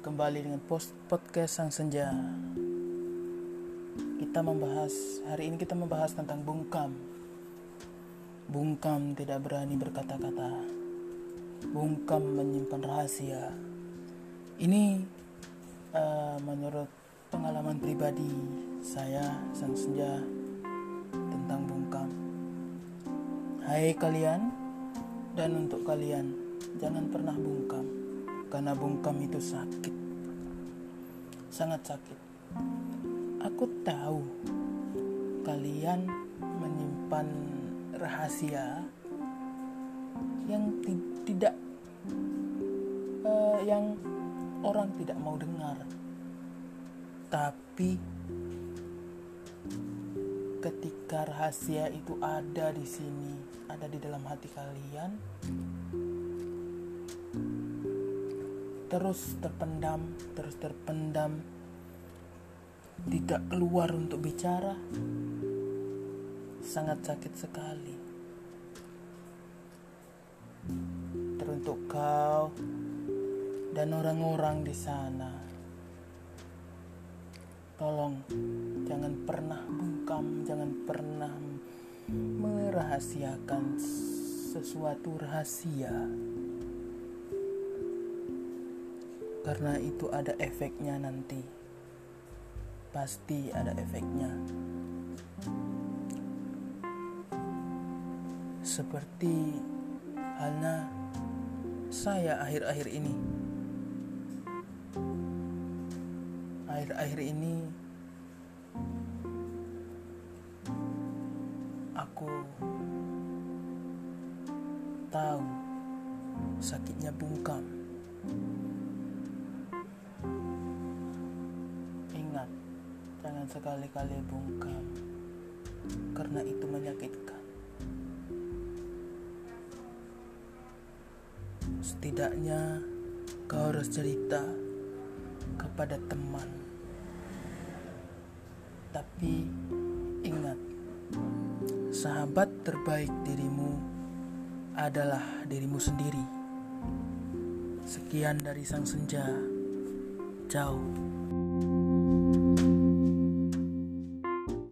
kembali dengan post podcast Sang Senja. Kita membahas hari ini kita membahas tentang bungkam. Bungkam tidak berani berkata-kata. Bungkam menyimpan rahasia. Ini uh, menurut pengalaman pribadi saya Sang Senja tentang bungkam. Hai kalian dan untuk kalian jangan pernah bungkam karena bungkam itu sakit. Sangat sakit. Aku tahu kalian menyimpan rahasia yang tidak uh, yang orang tidak mau dengar. Tapi ketika rahasia itu ada di sini ada di dalam hati kalian terus terpendam, terus terpendam, tidak keluar untuk bicara, sangat sakit sekali. Teruntuk kau dan orang-orang di sana, tolong jangan pernah bungkam, jangan pernah merahasiakan sesuatu rahasia. Karena itu ada efeknya nanti. Pasti ada efeknya. Seperti halnya saya akhir-akhir ini. Akhir-akhir ini aku tahu sakitnya bungkam Jangan sekali-kali bungkam karena itu menyakitkan. Setidaknya kau harus cerita kepada teman. Tapi ingat, sahabat terbaik dirimu adalah dirimu sendiri. Sekian dari Sang Senja. Ciao.